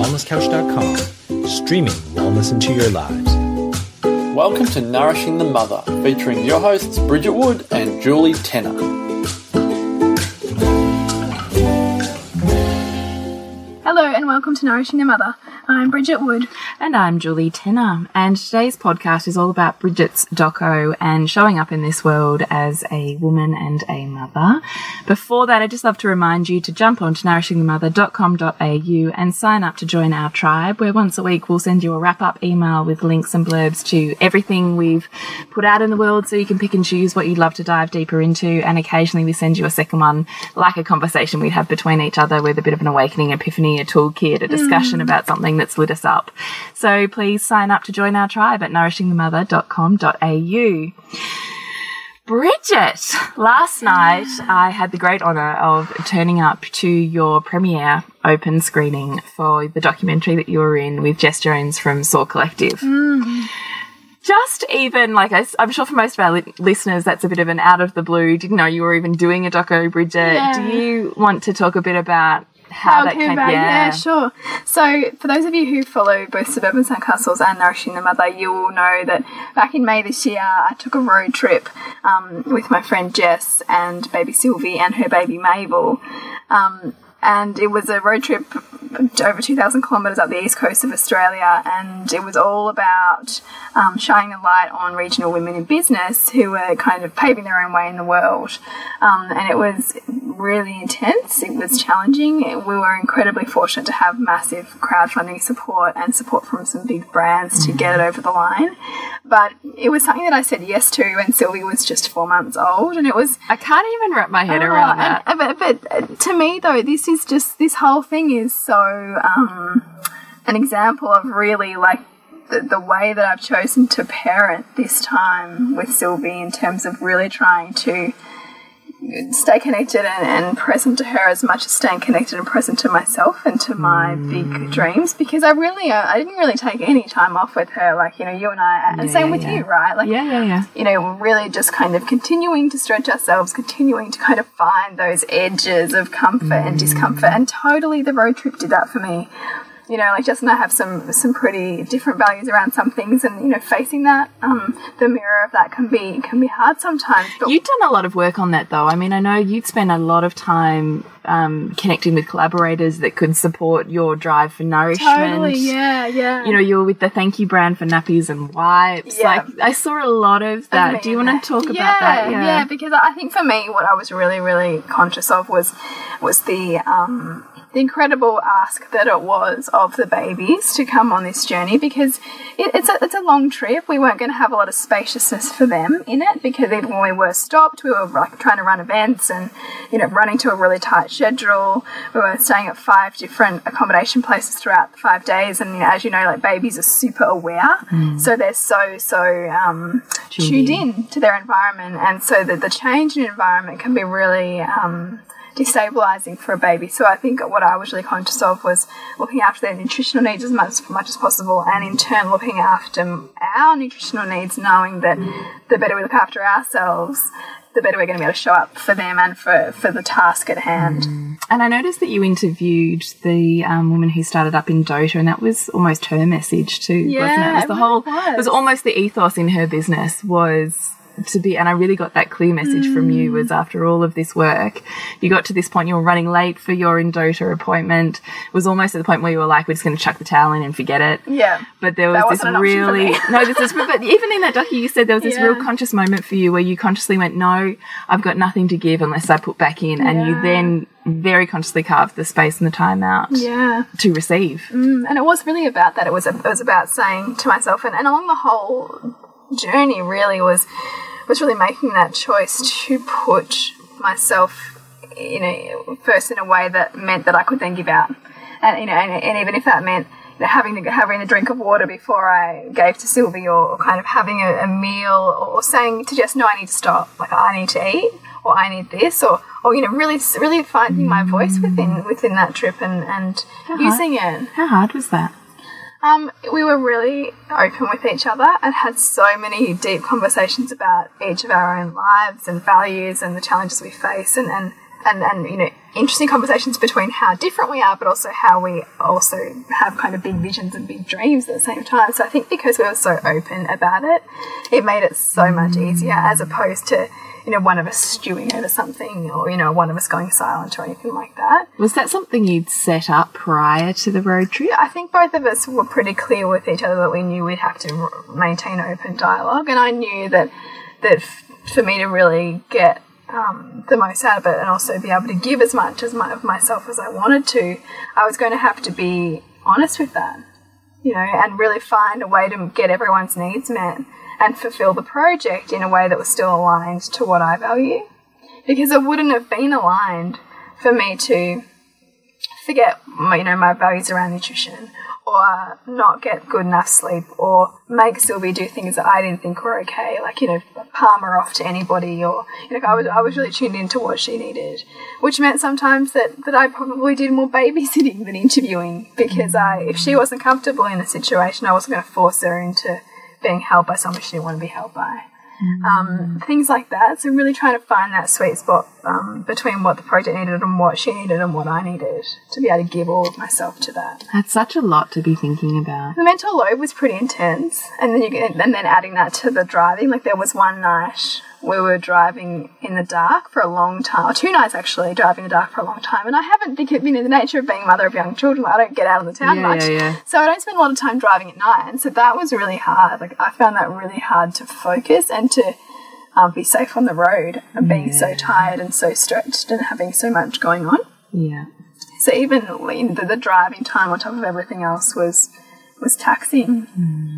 thewellnesscouch.com, streaming wellness into your lives. Welcome to Nourishing the Mother, featuring your hosts Bridget Wood and Julie Tenner. Hello and welcome to Nourishing the Mother. I'm Bridget Wood. And I'm Julie Tenner. And today's podcast is all about Bridget's doco and showing up in this world as a woman and a mother. Before that, I'd just love to remind you to jump on to nourishingthemother.com.au and sign up to join our tribe, where once a week we'll send you a wrap up email with links and blurbs to everything we've put out in the world so you can pick and choose what you'd love to dive deeper into. And occasionally we send you a second one, like a conversation we'd have between each other with a bit of an awakening, epiphany, a toolkit, a discussion mm. about something that's lit us up. So please sign up to join our tribe at nourishingthemother.com.au. Bridget, last night I had the great honour of turning up to your premiere open screening for the documentary that you were in with Jess Jones from Soar Collective. Mm. Just even like I, am sure for most of our li listeners, that's a bit of an out of the blue. Didn't know you were even doing a doco, Bridget. Yeah. Do you want to talk a bit about how, that came about. Yeah. yeah. sure. So, for those of you who follow both Suburban Sandcastles and Nourishing the Mother, you will know that back in May this year, I took a road trip um, with my friend Jess and baby Sylvie and her baby Mabel. Um, and it was a road trip over 2,000 kilometres up the east coast of Australia, and it was all about um, shining a light on regional women in business who were kind of paving their own way in the world. Um, and it was really intense, it was challenging. We were incredibly fortunate to have massive crowdfunding support and support from some big brands to get it over the line. But it was something that I said yes to when Sylvie was just four months old, and it was. I can't even wrap my head oh, around that. And, but, but to me, though, this is just this whole thing is so um, an example of really like the, the, way that I've chosen to parent this time with Sylvie in terms of really trying to stay connected and, and, present to her as much as staying connected and present to myself and to my mm. big dreams because I really uh, I didn't really take any time off with her like you know you and I and yeah, same with yeah. you right like yeah yeah yeah you know really just kind of continuing to stretch ourselves continuing to kind of find those edges of comfort mm. and discomfort and totally the road trip did that for me you know, like Jess and I have some some pretty different values around some things, and you know, facing that, um, the mirror of that can be can be hard sometimes. But You've done a lot of work on that, though. I mean, I know you'd spend a lot of time um, connecting with collaborators that could support your drive for nourishment. Totally, yeah, yeah. You know, you're with the Thank You brand for nappies and wipes. Yeah. Like, I saw a lot of that. Do you want to talk yeah, about that? Yeah. yeah, because I think for me, what I was really, really conscious of was was the um, the incredible ask that it was of the babies to come on this journey because it, it's, a, it's a long trip. We weren't going to have a lot of spaciousness for them in it because even when we were stopped, we were like trying to run events and, you know, running to a really tight schedule. We were staying at five different accommodation places throughout the five days. And, you know, as you know, like babies are super aware. Mm. So they're so, so um, tuned, in. to their environment. And so the, the change in environment can be really, um, destabilizing for a baby. So I think what I was really conscious of was looking after their nutritional needs as much, as much as possible, and in turn looking after our nutritional needs, knowing that the better we look after ourselves, the better we're going to be able to show up for them and for, for the task at hand. Mm. And I noticed that you interviewed the um, woman who started up Endota, and that was almost her message too, yeah, wasn't it? It was the it whole, was. it was almost the ethos in her business was to be, and I really got that clear message mm. from you was mm. after all of this work, you got to this point, you were running late for your Endota appointment, it was almost at the point where you were like, we're just going to chuck the towel in and forget it. Yeah. But there was this really, no, this is, but even in that docu, you said there was this yeah. real conscious moment for you where you consciously went, no, I've got nothing to give unless I put back in. Yeah. And you then very consciously carved the space and the time out yeah. to receive. Mm, and it was really about that. It was, it was about saying to myself, and, and along the whole journey really was was really making that choice to put myself you know first in a way that meant that I could then give out. And you know and, and even if that meant you know, having the, having a drink of water before I gave to Sylvie or, kind of having a, a, meal or saying to Jess no I need to stop. Like I need to eat or I need this or or you know really really finding my voice within within that trip and and using it. How hard was that um, we were really open with each other and had so many deep conversations about each of our own lives and values and the challenges we face and, and and, and you know interesting conversations between how different we are, but also how we also have kind of big visions and big dreams at the same time. So I think because we were so open about it, it made it so much easier as opposed to you know one of us stewing over something or you know one of us going silent or anything like that. Was that something you'd set up prior to the road trip? I think both of us were pretty clear with each other that we knew we'd have to r- maintain open dialogue, and I knew that that f- for me to really get um, the most out of it and also be able to give as much as my, of myself as I wanted to, I was going to have to be honest with that, you know, and really find a way to get everyone's needs met and fulfill the project in a way that was still aligned to what I value. Because it wouldn't have been aligned for me to forget, you know, my values around nutrition or uh, not get good enough sleep or make Sylvie do things that I didn't think were okay, like, you know, palm her off to anybody or, you know, I was, I was really tuned into what she needed, which meant sometimes that, that I probably did more babysitting than interviewing because I, if she wasn't comfortable in a situation, I wasn't going to force her into being held by someone she didn't want to be held by. Um, things like that. So really trying to find that sweet spot um, between what the project needed and what she needed and what I needed to be able to give all of myself to that. That's such a lot to be thinking about. The mental load was pretty intense, and then you get, and then adding that to the driving. Like there was one night we were driving in the dark for a long time, or two nights actually, driving in the dark for a long time. And I haven't, because you know, the nature of being a mother of young children, I don't get out of the town Yeah, much, yeah, yeah. so I don't spend a lot of time driving at night. And so that was really hard. Like I found that really hard to focus and to. Um, be safe on the road and being so tired and so stretched and having so much going on. Yeah. So even the, the driving time on top of everything else was was taxing.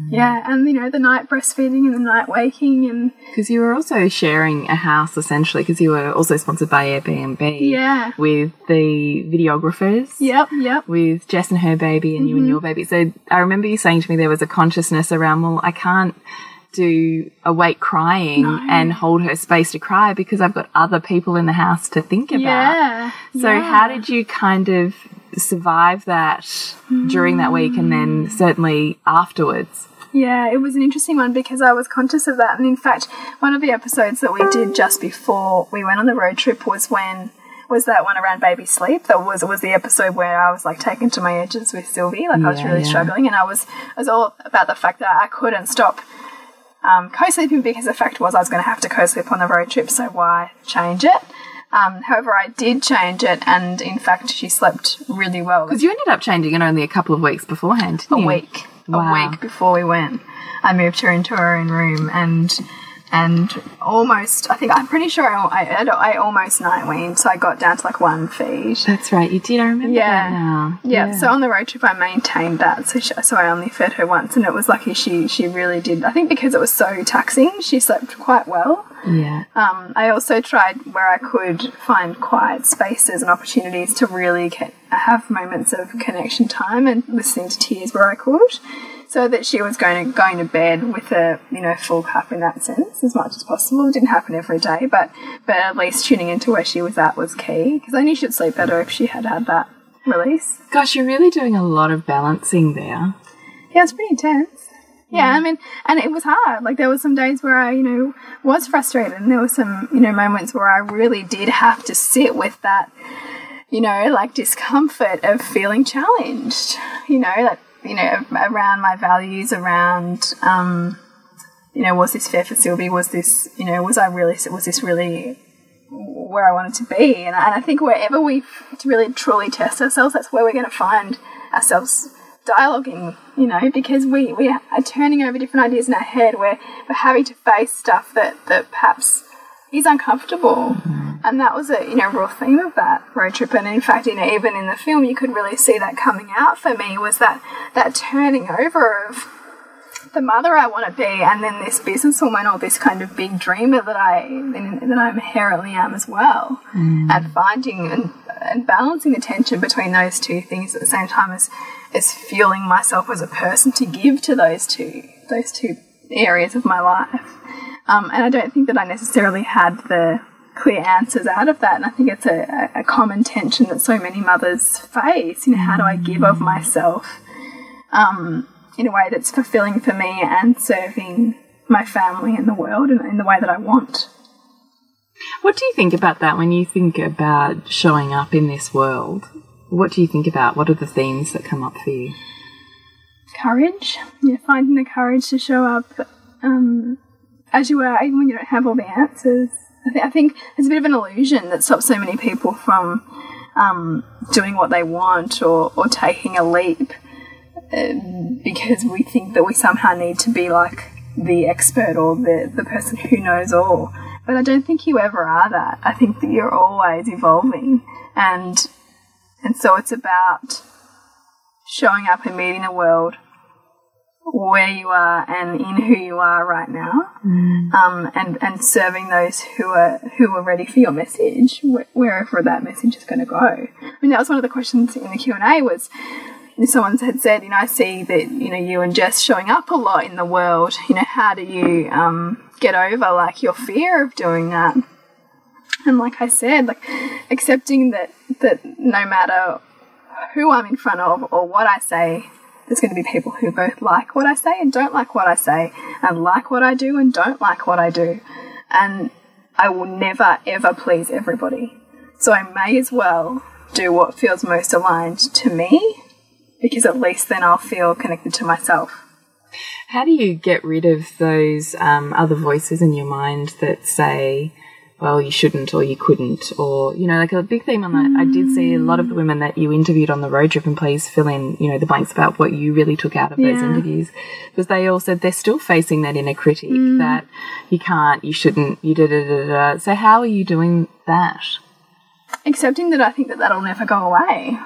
Yeah, and you know the night breastfeeding and the night waking and Because you were also sharing a house essentially, because you were also sponsored by Airbnb. Yeah. With the videographers. yep, yep. With Jess and her baby and you and your mm-hmm. baby. So I remember you saying to me there was a consciousness around, well, I can't do awake crying and hold her space to cry because I've got other people in the house to think about. Yeah. So how did you kind of survive that during that week and then certainly afterwards? Yeah, it was an interesting one because I was conscious of that. And in fact, one of the episodes that we did just before we went on the road trip was when was that one around baby sleep. That was was the episode where I was like taken to my edges with Sylvie. Like I was really yeah. struggling, and I was it was all about the fact that I couldn't stop um, co-sleeping because the fact was I was going to have to co-sleep on the road trip. So why change it? Um, however, I did change it, and in fact, she slept really well. Because you ended up changing it only a couple of weeks beforehand, didn't a you? week. Wow. A week before we went, I moved her into her own room and and almost. I think I'm pretty sure I, I, I almost night weaned, so I got down to like one feed. That's right, you did. I remember Yeah. now. Yeah, so on the road trip, I maintained that. So, she, so I only fed her once, and it was lucky she she really did. I think because it was so taxing, she slept quite well. yeah. Um, I also tried where I could find quiet spaces and opportunities to really get, have moments of connection time and listening to tears where I could, so that she was going to going to bed with a you know full cup in that sense as much as possible. It didn't happen every day, but but at least tuning into where she was at was key because I knew she'd sleep better if she had had that release. Gosh, you're really doing a lot of balancing there. Yeah, it's pretty intense. Yeah, I mean, and it was hard. Like there were some days where I, you know, was frustrated, and there were some, you know, moments where I really did have to sit with that, you know, like discomfort of feeling challenged. You know, that you know, around my values, around, um, you know, was this fair for Sylvie? Was this, you know, was I really, was this really where I wanted to be? And I, and I think wherever we really truly test ourselves, that's where we're going to find ourselves dialoguing, you know, because we, we are turning over different ideas in our head. We're, we're having to face stuff that, that perhaps is uncomfortable. And that was a, you know, real theme of that road trip. And in fact, you know, even in the film, you could really see that coming out for me was that, that turning over of the mother I want to be and then this businesswoman or this kind of big dreamer that I, that I inherently am as well. Mm. And finding and, and balancing the tension between those two things at the same time as, as fueling myself as a person to give to those two, those two areas of my life. Um, and I don't think that I necessarily had the clear answers out of that. And I think it's a, a common tension that so many mothers face. You know, how do I give of myself um, in a way that's fulfilling for me and serving my family and the world in, in the way that I want? What do you think about that when you think about showing up in this world? What do you think about? What are the themes that come up for you? Courage. Yeah, finding the courage to show up um, as you are, even when you don't have all the answers. I, th- I think there's a bit of an illusion that stops so many people from um, doing what they want or, or taking a leap uh, because we think that we somehow need to be like the expert or the, the person who knows all. But I don't think you ever are that. I think that you're always evolving. And, and so it's about showing up and meeting the world where you are and in who you are right now, mm. um, and and serving those who are who are ready for your message, wh wherever that message is going to go. I mean, that was one of the questions in the Q and A was. Someone had said, you know, I see that you know you and Jess showing up a lot in the world. You know, how do you um, get over like your fear of doing that? And like I said, like accepting that that no matter who I'm in front of or what I say, there's going to be people who both like what I say and don't like what I say, and like what I do and don't like what I do. And I will never, ever please everybody. So I may as well do what feels most aligned to me, because at least then I'll feel connected to myself. How do you get rid of those um, other voices in your mind that say, well, you shouldn't or you couldn't, or, you know, like a big theme on that. I did see a lot of the women that you interviewed on the road trip, and please fill in, you know, the blanks about what you really took out of yeah. those interviews. Because they all said they're still facing that inner critic mm. that you can't, you shouldn't, you da da da da. So, how are you doing that? Accepting that I think that that'll never go away.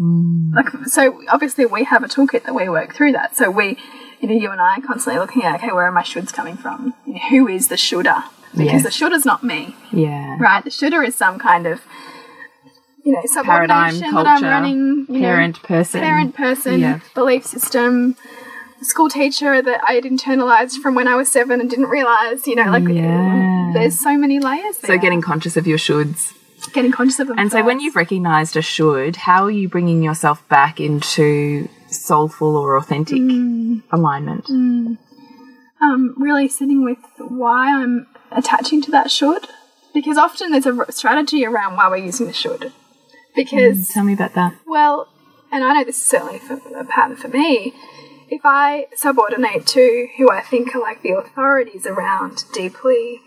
Mm. Like, so obviously we have a toolkit that we work through that. So we, you know, you and I are constantly looking at, okay, where are my shoulds coming from? You know, who is the shoulder? Because yes. the shoulder's not me. Yeah. Right? The shoulder is some kind of you know, paradigm culture, that I'm running, parent know, person, parent person, yeah. belief system, school teacher that I had internalized from when I was seven and didn't realize. You know, like yeah. there's so many layers. There. So getting conscious of your shoulds, getting conscious of them. And first. so when you've recognised a should, how are you bringing yourself back into soulful or authentic mm. alignment? Mm. Um, really sitting with why I'm attaching to that should because often there's a strategy around why we're using the should. Because mm, tell me about that. Well, and I know this is certainly for, a pattern for me. If I subordinate to who I think are like the authorities around deeply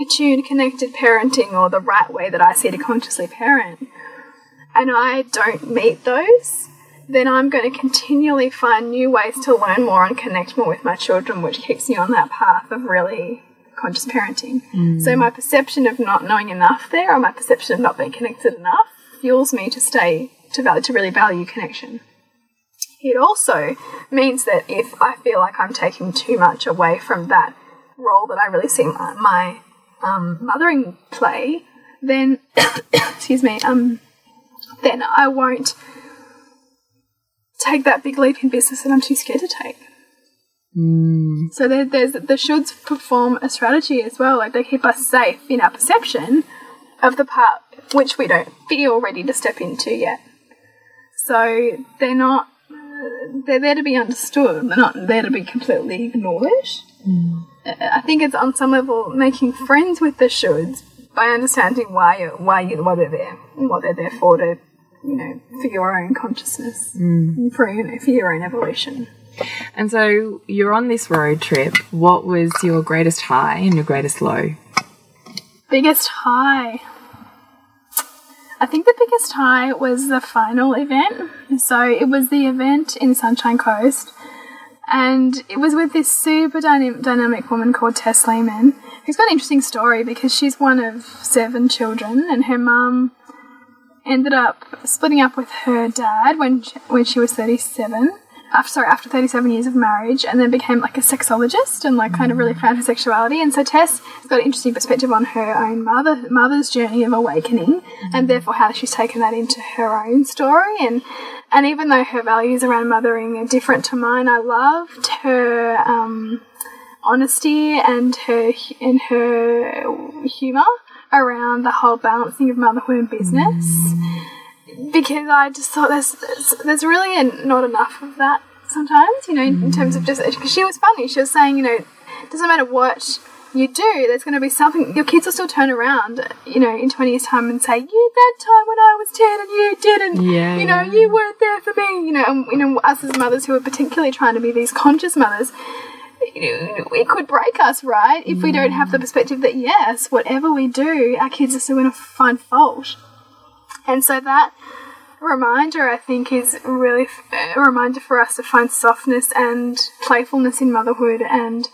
attuned, connected parenting or the right way that I see to consciously parent, and I don't meet those, then I'm going to continually find new ways to learn more and connect more with my children, which keeps me on that path of really conscious parenting. Mm. So my perception of not knowing enough there, or my perception of not being connected enough, fuels me to stay to value to really value connection. It also means that if I feel like I'm taking too much away from that role that I really see my, my um, mothering play, then excuse me, um, then I won't take that big leap in business that I'm too scared to take. Mm. So there, there's the shoulds perform a strategy as well. Like they keep us safe in our perception of the part which we don't feel ready to step into yet. So they're not. They're there to be understood. They're not there to be completely ignored. Mm. I think it's on some level making friends with the shoulds by understanding why why you, why they're there and what they're there for to you know for your own consciousness mm. for you know, for your own evolution. And so you're on this road trip. What was your greatest high and your greatest low? Biggest high. I think the biggest high was the final event. So it was the event in Sunshine Coast. And it was with this super dyna dynamic woman called Tess Lehman, who's got an interesting story because she's one of seven children, and her mum ended up splitting up with her dad when she, when she was 37 after sorry after 37 years of marriage and then became like a sexologist and like kind of really found her sexuality. And so Tess has got an interesting perspective on her own mother mother's journey of awakening and therefore how she's taken that into her own story. And and even though her values around mothering are different to mine I loved her um, honesty and her and her humor around the whole balancing of motherhood and business because I just thought there's there's, there's really not enough of that sometimes, you know, in, terms of just because she was funny. She was saying, you know, it doesn't matter what you do, there's going to be something, your kids will still turn around, you know, in 20 years' time and say, you, that time when I was 10 and you didn't, Yeah, you know, yeah. you weren't there for me, you know, and, you know, us as mothers who are particularly trying to be these conscious mothers, you know, it could break us, right? If we don't have the perspective that, yes, whatever we do, our kids are still going to find fault. And so that reminder, I think, is really f- a reminder for us to find softness and playfulness in motherhood and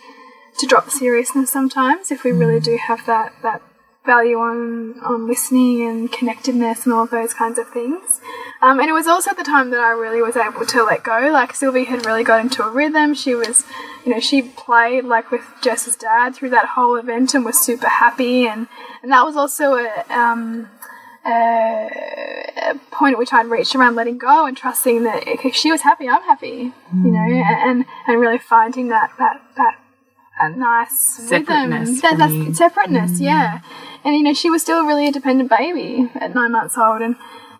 to drop seriousness sometimes if we really do have that, that value on, on listening and connectedness and all of those kinds of things. Um, and it was also the time that I really was able to let go. Like Sylvie had really got into a rhythm. She was, you know, she played like with Jess's dad through that whole event and was super happy. And, and that was also a, um, a, a point at which I'd reached around letting go and trusting that if she was happy, I'm happy, you know, and, and really finding that, that, that, that nice rhythm. Separateness That, that's you. separateness, yeah. And you know, she was still really a really independent baby at nine months old, and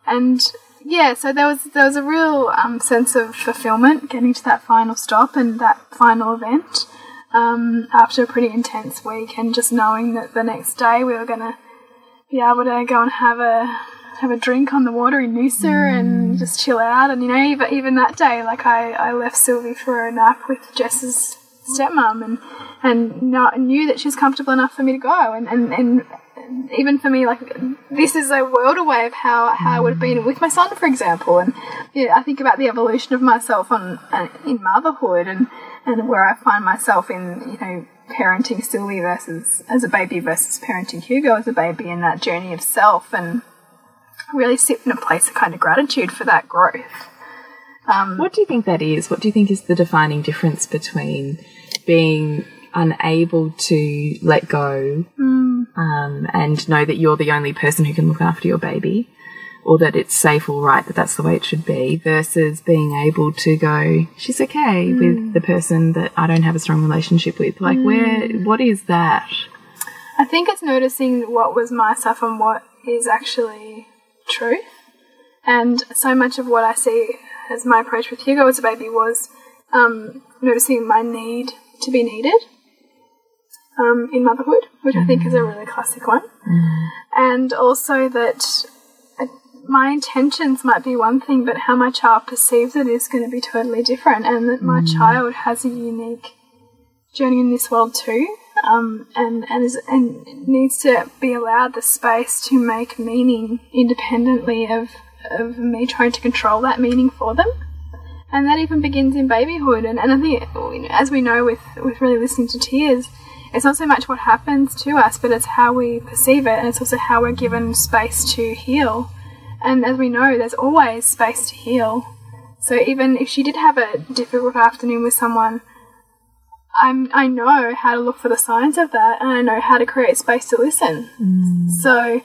and yeah, so there was there was a real um, sense of fulfillment getting to that final stop and that final event um, after a pretty intense week, and just knowing that the next day we were gonna be able to go and have a have a drink on the water in Noosa and just chill out. And you know, even even that day, like I, I left Sylvie for a nap with Jess's stepmom and and not, knew that she was comfortable enough for me to go. And, and, and even for me, like this is a world away of how, how I would have been with my son, for example. And yeah, I think about the evolution of myself on uh, in motherhood and and where I find myself in you know parenting Sylvie versus as a baby versus parenting Hugo as a baby and that journey of self and really sit in a place of kind of gratitude for that growth. What do you think that is? What do you think is the defining difference between being unable to let go um, and know that you're the only person who can look after your baby, or that it's safe or right that that's the way it should be, versus being able to go, she's okay with the person that I don't have a strong relationship with? Like, where, what is that? I think it's noticing what was my stuff and what is actually truth. And so much of what I see as my approach with Hugo as a baby was um, noticing my need to be needed um, in motherhood, which I think is a really classic one. And also that my intentions might be one thing, but how my child perceives it is going to be totally different, and that my child has a unique journey in this world too, um, and and is, and needs to be allowed the space to make meaning independently of of me trying to control that meaning for them. And that even begins in babyhood, and, and I think, as we know with with really listening to tears, it's not so much what happens to us, but it's how we perceive it, and it's also how we're given space to heal. And as we know, there's always space to heal. So even if she did have a difficult afternoon with someone, I'm, I know how to look for the signs of that and I know how to create space to listen. Mm. So,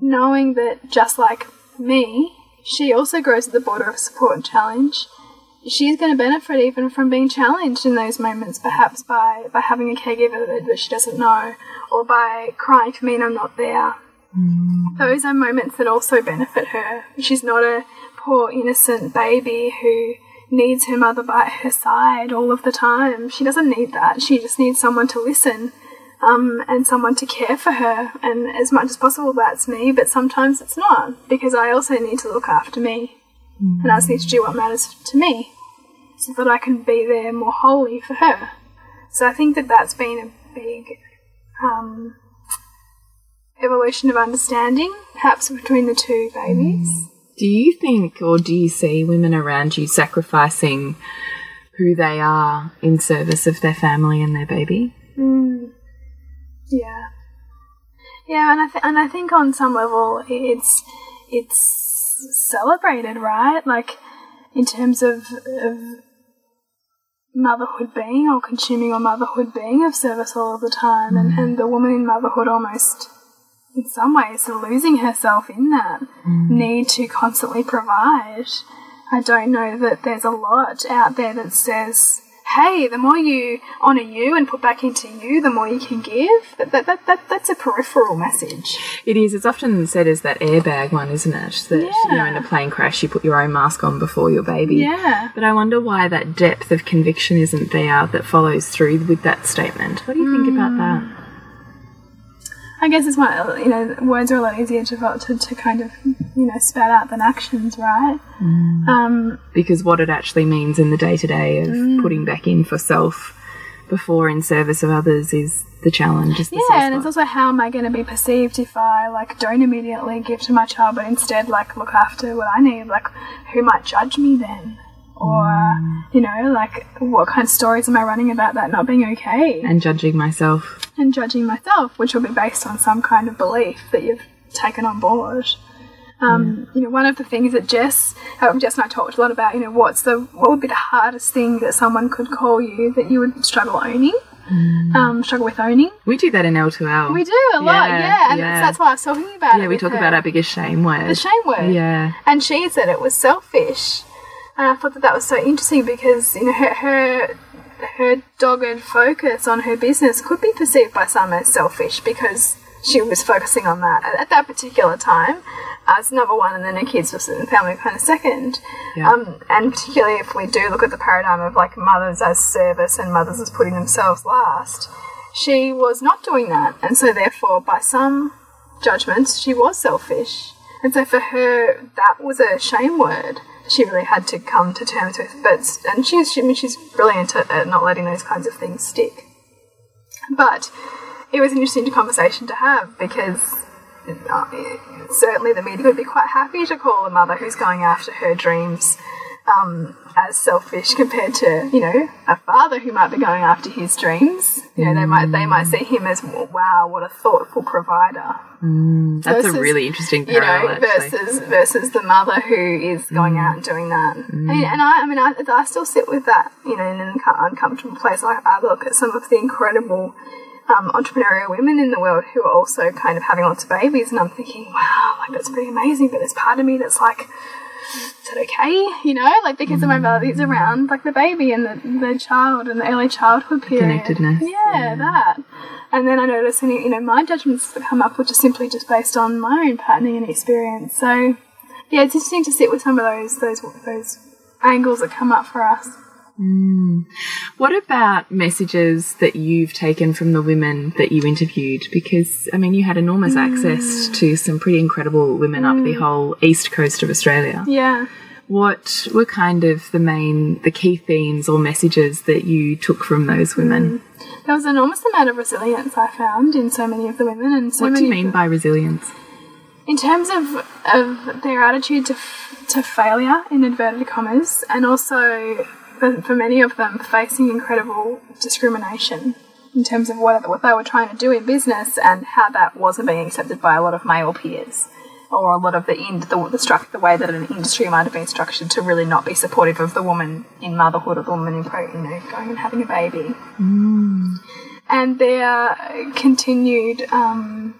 knowing that just like me, she also grows at the border of support and challenge, she's going to benefit even from being challenged in those moments, perhaps by, by having a caregiver that, that she doesn't know or by crying for me and I'm not there. Those are moments that also benefit her. She's not a poor innocent baby who needs her mother by her side all of the time. She doesn't need that. She just needs someone to listen um, and someone to care for her. And as much as possible, that's me, but sometimes it's not because I also need to look after me. And I just need to do what matters to me so that I can be there more wholly for her. So I think that that's been a big um, evolution of understanding, perhaps between the two babies. Do you think, or do you see women around you sacrificing who they are in service of their family and their baby? Hmm. Yeah, yeah, and I th- and I think on some level it's it's celebrated, right? Like in terms of of motherhood being or consuming or motherhood being of service all of the time, and, mm. and the woman in motherhood almost in some ways losing herself in that mm. need to constantly provide. I don't know that there's a lot out there that says hey, the more you honour you and put back into you, the more you can give. That, that, that, that that's a peripheral message. It is. It's often said as that airbag one, isn't it? That you know, in a plane crash, you put your own mask on before your baby. Yeah. But I wonder why that depth of conviction isn't there that follows through with that statement. What do you think about mm. that? I guess it's one, you know, words are a lot easier to, to, to kind of, you know, spat out than actions, right? Um, Because what it actually means in the day to day of Mm. putting back in for self before in service of others is the challenge. Is the yeah, and it's also how am I going to be perceived if I, like, don't immediately give to my child, but instead, like, look after what I need? Like, who might judge me then? Or, you know, like, what kind of stories am I running about that not being okay? and judging myself. and judging myself, which will be based on some kind of belief that you've taken on board. Um, You know, one of the things that Jess, uh, Jess and I talked a lot about. You know, what's the what would be the hardest thing that someone could call you that you would struggle owning, um, struggle with owning. We do that in L2L. We do a lot, Yeah, yeah, and yeah. That's, that's why I was talking about it. Yeah, we talk her. about our biggest shame word. the shame word. Yeah. And she said it was selfish. And I thought that that was so interesting because, you know, her, her, her dogged focus on her business could be perceived by some as selfish because she was focusing on that at, at that particular time as number one and then her kids was in the family kind of second. Yeah. Um, and particularly if we do look at the paradigm of like mothers as service and mothers as putting themselves last, she was not doing that. And so therefore, by some judgments, she was selfish. And so for her, that was a shame word. She really had to come to terms with. But and she's she, I mean, she's brilliant at, at not letting those kinds of things stick. But it was an interesting conversation to have because uh, certainly the media would be quite happy to call a mother who's going after her dreams um, as selfish compared to you know a father who might be going after his dreams. You know they might they might see him as wow what a thoughtful provider. That's a really interesting you parallel, know, actually. versus versus the mother who is going out and doing that. And, and I, I mean, I, I still sit with that, you know, in an uncomfortable place. I, I look at some of the incredible um, entrepreneurial women in the world who are also kind of having lots of babies, and I'm thinking, wow, like that's pretty amazing. But there's part of me that's like, is it okay? You know, like because of my mm. values around like the baby and the, the child and the early childhood period. connectedness, Yeah, that. And then I notice any, you know, my judgments that come up, which are simply just based on my own patterning and experience. So, yeah, it's interesting to sit with some of those those those angles that come up for us. Mm. What about messages that you've taken from the women that you interviewed? Because, I mean, you had enormous mm. access to some pretty incredible women up the mm. whole east coast of Australia. Yeah. What were kind of the main, the key themes or messages that you took from those women? There was an enormous amount of resilience I found in so many of the women, and so What do you mean by resilience? in terms of of their attitude to f- to failure in inverted commas, and also for, for many of them facing incredible discrimination in terms of what what they were trying to do in business and how that wasn't being accepted by a lot of male peers. Or a lot of the ind the, the struct the way that an industry might have been structured to really not be supportive of the woman in motherhood or the woman in you know going and having a baby, and their continued um,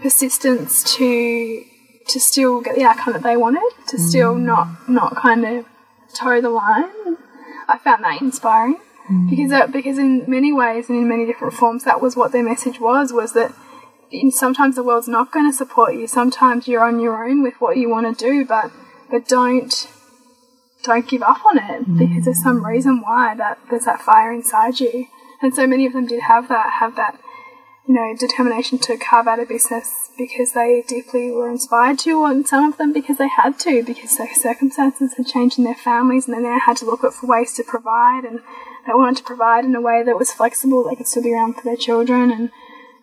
persistence to to still get the outcome that they wanted, to still not not kind of toe the line. I found that inspiring mm. because that, because in many ways and in many different forms, that was what their message was was that in- sometimes the world's not going to support you. Sometimes you're on your own with what you want to do, but but don't don't give up on it mm. because there's some reason why that there's that fire inside you. And so many of them did have that have that you know, determination to carve out a business because they deeply were inspired to, and some of them because they had to, because their circumstances had changed in their families, and then they had to look for ways to provide, and they wanted to provide in a way that was flexible, they could still be around for their children, and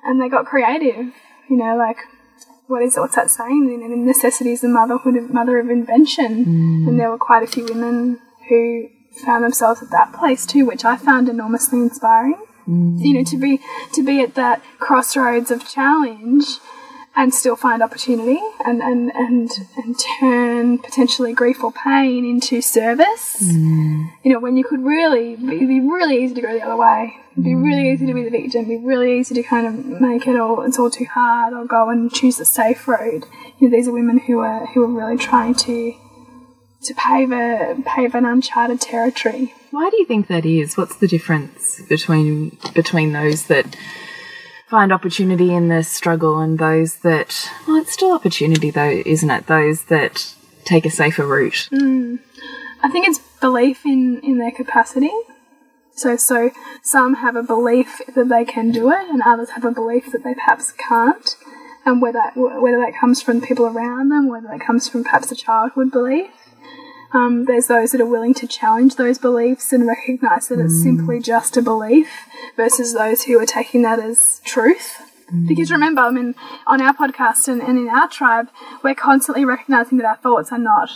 and they got creative, you know, like what is? What's that saying? You know, necessity is the motherhood of mother of invention, mm. and there were quite a few women who found themselves at that place too, which I found enormously inspiring Mm. you know to be to be at that crossroads of challenge and still find opportunity and and and, and turn potentially grief or pain into service. Mm. You know when you could really it'd be really easy to go the other way. It'd be really easy to be the victim. It'd be really easy to kind of make it all it's all too hard or go and choose the safe road. You know these are women who are who are really trying to to pave a pave an uncharted territory. Why do you think that is? What's the difference between between those that find opportunity in the struggle and those that well, it's still opportunity though, isn't it? Those that take a safer route. Mm. I think it's belief in in their capacity. So so some have a belief that they can do it, and others have a belief that they perhaps can't. And whether whether that comes from people around them, whether that comes from perhaps a childhood belief. Um, there's those that are willing to challenge those beliefs and recognize that it's simply just a belief, versus those who are taking that as truth. Because remember, I mean, on our podcast and, and in our tribe, we're constantly recognizing that our thoughts are not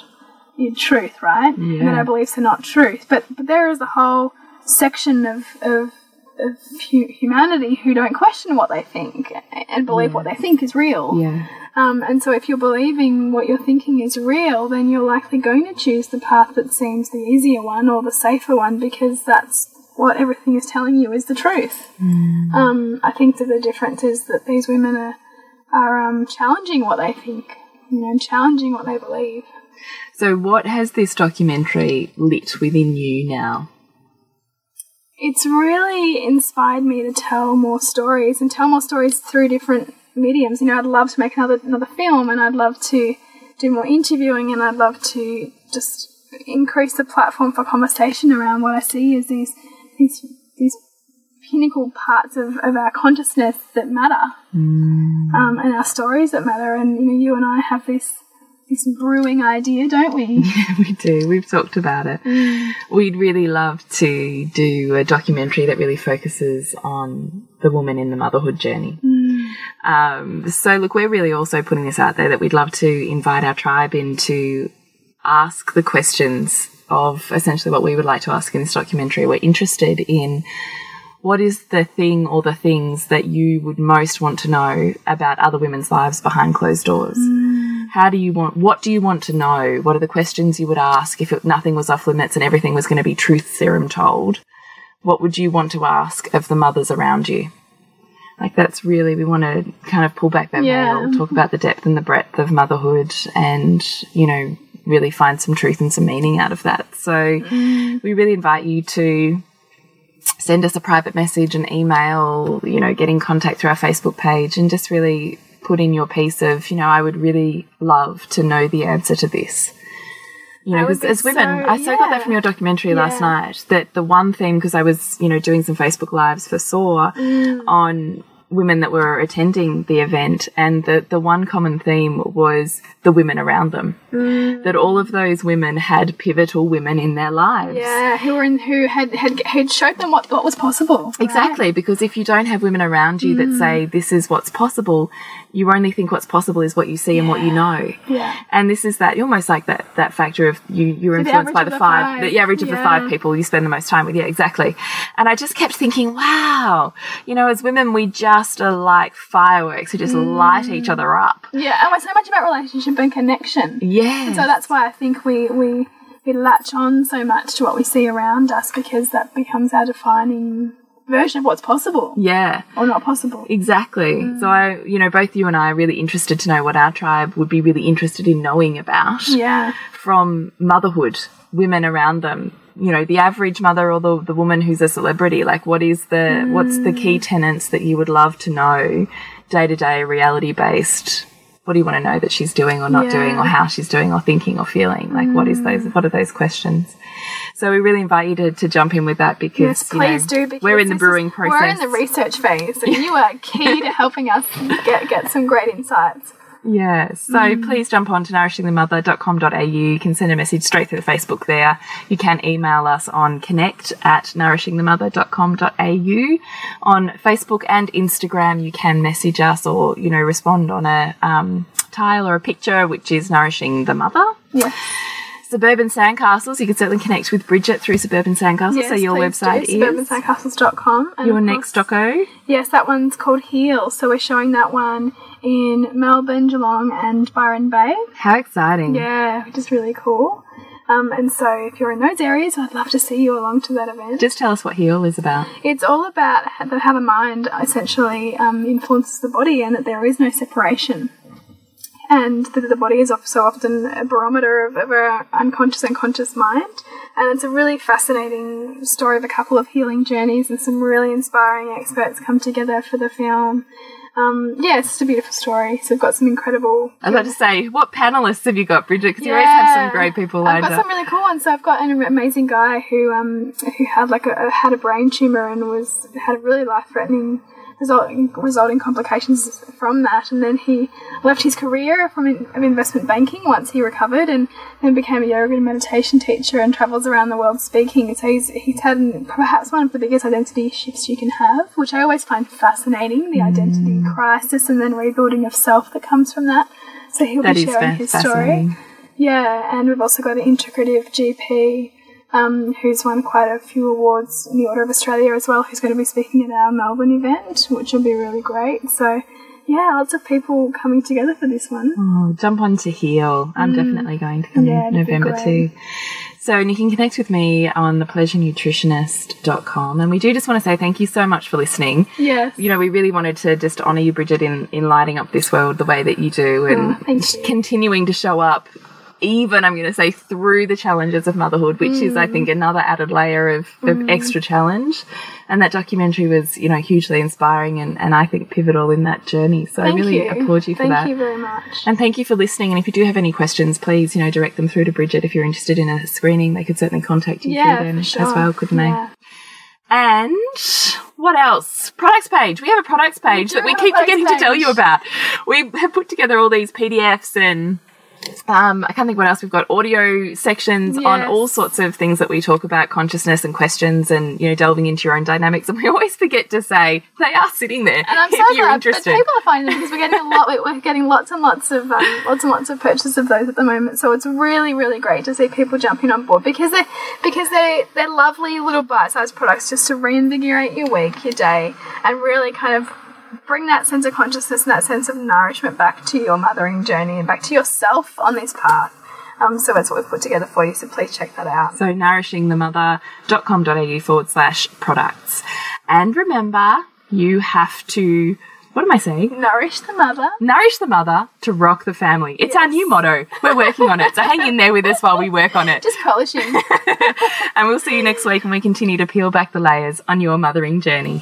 in truth, right? And that our beliefs are not truth. But, but there is a whole section of, of, of hu- humanity who don't question what they think and believe what they think is real. Yeah. Um, and so if you're believing what you're thinking is real, then you're likely going to choose the path that seems the easier one or the safer one because that's what everything is telling you is the truth. Um, I think that the difference is that these women are, are um, challenging what they think, you know, challenging what they believe. So what has this documentary lit within you now? It's really inspired me to tell more stories and tell more stories through different mediums. You know, I'd love to make another another film, and I'd love to do more interviewing, and I'd love to just increase the platform for conversation around what I see as these these these pinnacle parts of, of our consciousness that matter, um, and our stories that matter. And you know, you and I have this this brewing idea, don't we? Yeah, we do. We've talked about it. Mm. We'd really love to do a documentary that really focuses on the woman in the motherhood journey. Mm. Um, so, look, we're really also putting this out there that we'd love to invite our tribe in to ask the questions of essentially what we would like to ask in this documentary. We're interested in what is the thing or the things that you would most want to know about other women's lives behind closed doors? Mm. How do you want, what do you want to know? What are the questions you would ask if it, nothing was off limits and everything was going to be truth serum told? What would you want to ask of the mothers around you? Like that's really, we want to kind of pull back that Yeah. veil, talk about the depth and the breadth of motherhood and, you know, really find some truth and some meaning out of that. So mm. we really invite you to send us a private message, an email, you know, get in contact through our Facebook page and just really put in your piece of, you know, I would really love to know the answer to this. You know, because as women, so- I so got that from your documentary last night that the one theme, because I was, you know, doing some Facebook lives for SOAR Mm. on women that were attending the event, and the, the one common theme was the women around them. Mm. That all of those women had pivotal women in their lives. Yeah, who were in, who had had had showed them what what was possible. right? Exactly, because if you don't have women around you Mm. that say this is what's possible, you only think what's possible is what you see and what you know. Yeah. And this is that almost like that that factor of you you're the influenced average by the, the five, five. the average of the five people you spend the most time with. Yeah, exactly. And I just kept thinking, wow, you know, as women we just like fireworks. who just Mm. light each other up. Yeah, and we're so much about relationship and connection. Yeah. So that's why I think we, we we latch on so much to what we see around us because that becomes our defining version of what's possible yeah. or not possible. Exactly. Mm. So I, you know, both you and I are really interested to know what our tribe would be really interested in knowing about. Yeah. from motherhood, women around them. You know, the average mother or the, the woman who's a celebrity, like what is the, what's the key mm. tenets that you would love to know day to day, reality based? What do you want to know that she's doing or not Yeah. doing or how she's doing or thinking or feeling? Like what is those, mm. what are those questions? So we really invite you to, to jump in with that because, Yes, you know, please do. Because we're in the brewing is- process. We're in the research phase, and you are key to helping us get get some great insights. Yeah, so Mm. please jump on to nourishingthemother.com.au. You can send a message straight through the Facebook there. You can email us on connect at nourishingthemother.com.au. On Facebook and Instagram, you can message us or, you know, respond on a um, tile or a picture, which is Nourishing the Mother. Yeah. Suburban Sandcastles, you can certainly connect with Bridget through Suburban Sandcastles. so your website do, is suburbansandcastles.com. and your next doco. Yes, that one's called Heal. So we're showing that one in Melbourne, Geelong, and Byron Bay. How exciting. Yeah, which is really cool. Um, and so if you're in those areas, I'd love to see you along to that event. Just tell us what Heal is about. It's all about how the, how the mind essentially um, influences the body and that there is no separation. and the, the body is so often a barometer of, of our unconscious and conscious mind. And it's a really fascinating story of a couple of healing journeys, and some really inspiring experts come together for the film. Um, yeah, it's just a beautiful story. So we've got some incredible. I was about to say, what panelists have you got, Bridget? Because you always have some great people I've got up. some really cool ones. So I've got an amazing guy who um who had like a had a brain tumor and was had a really life threatening resulting resulting complications from that. And then he left his career from in, of investment banking once he recovered, and then became a yoga and meditation teacher and travels around the world speaking. So he's he's had perhaps one of the biggest identity shifts you can have, which I always find fascinating: the identity crisis and then rebuilding of self that comes from that. So he'll That be sharing his story. Yeah, and we've also got an integrative GP um, who's won quite a few awards in the Order of Australia as well, who's going to be speaking at our Melbourne event, which will be really great. So, yeah, lots of people coming together for this one. Oh, jump on to Heal. I'm definitely going to come Mm. Yeah, in November too. So, and you can connect with me on thepleasurenutritionist.com. And we do just want to say thank you so much for listening. Yes. You know, we really wanted to just honour you, Bridget, in, in lighting up this world the way that you do and Oh, continuing to show up, even, I'm going to say, through the challenges of motherhood, which is, Mm. I think, another added layer of, of extra challenge. And that documentary was, you know, hugely inspiring and, and I think pivotal in that journey. So Thank I really you. applaud you for Thank that. Thank you very much. And thank you for listening. And if you do have any questions, please, you know, direct them through to Bridget. If you're interested in a screening, they could certainly contact you Yeah, through then for as well, couldn't Yeah. they? And what else? Products page. We have a products page do that we keep forgetting to tell you about. We have put together all these PDFs and um, I can't think what else. We've got audio sections on all sorts of things that we talk about, consciousness and questions, and you know, delving into your own dynamics. And we always forget to say they are sitting there And I'm so you're glad interested. that people are finding them because we're getting a lot. We're getting lots and lots of um, lots and lots of purchases of those at the moment. So it's really, really great to see people jumping on board because they because they they're lovely little bite-sized products just to reinvigorate your week, your day, and really kind of bring that sense of consciousness and that sense of nourishment back to your mothering journey and back to yourself on this path. Um, so that's what we've put together for you. So please check that out. So nourishingthemother.com.au forward slash products. And remember, you have to, what am I saying? Nourish the mother. Nourish the mother to rock the family. It's our new motto. We're working on it. So hang in there with us while we work on it. Just polishing. And we'll see you next week when we continue to peel back the layers on your mothering journey.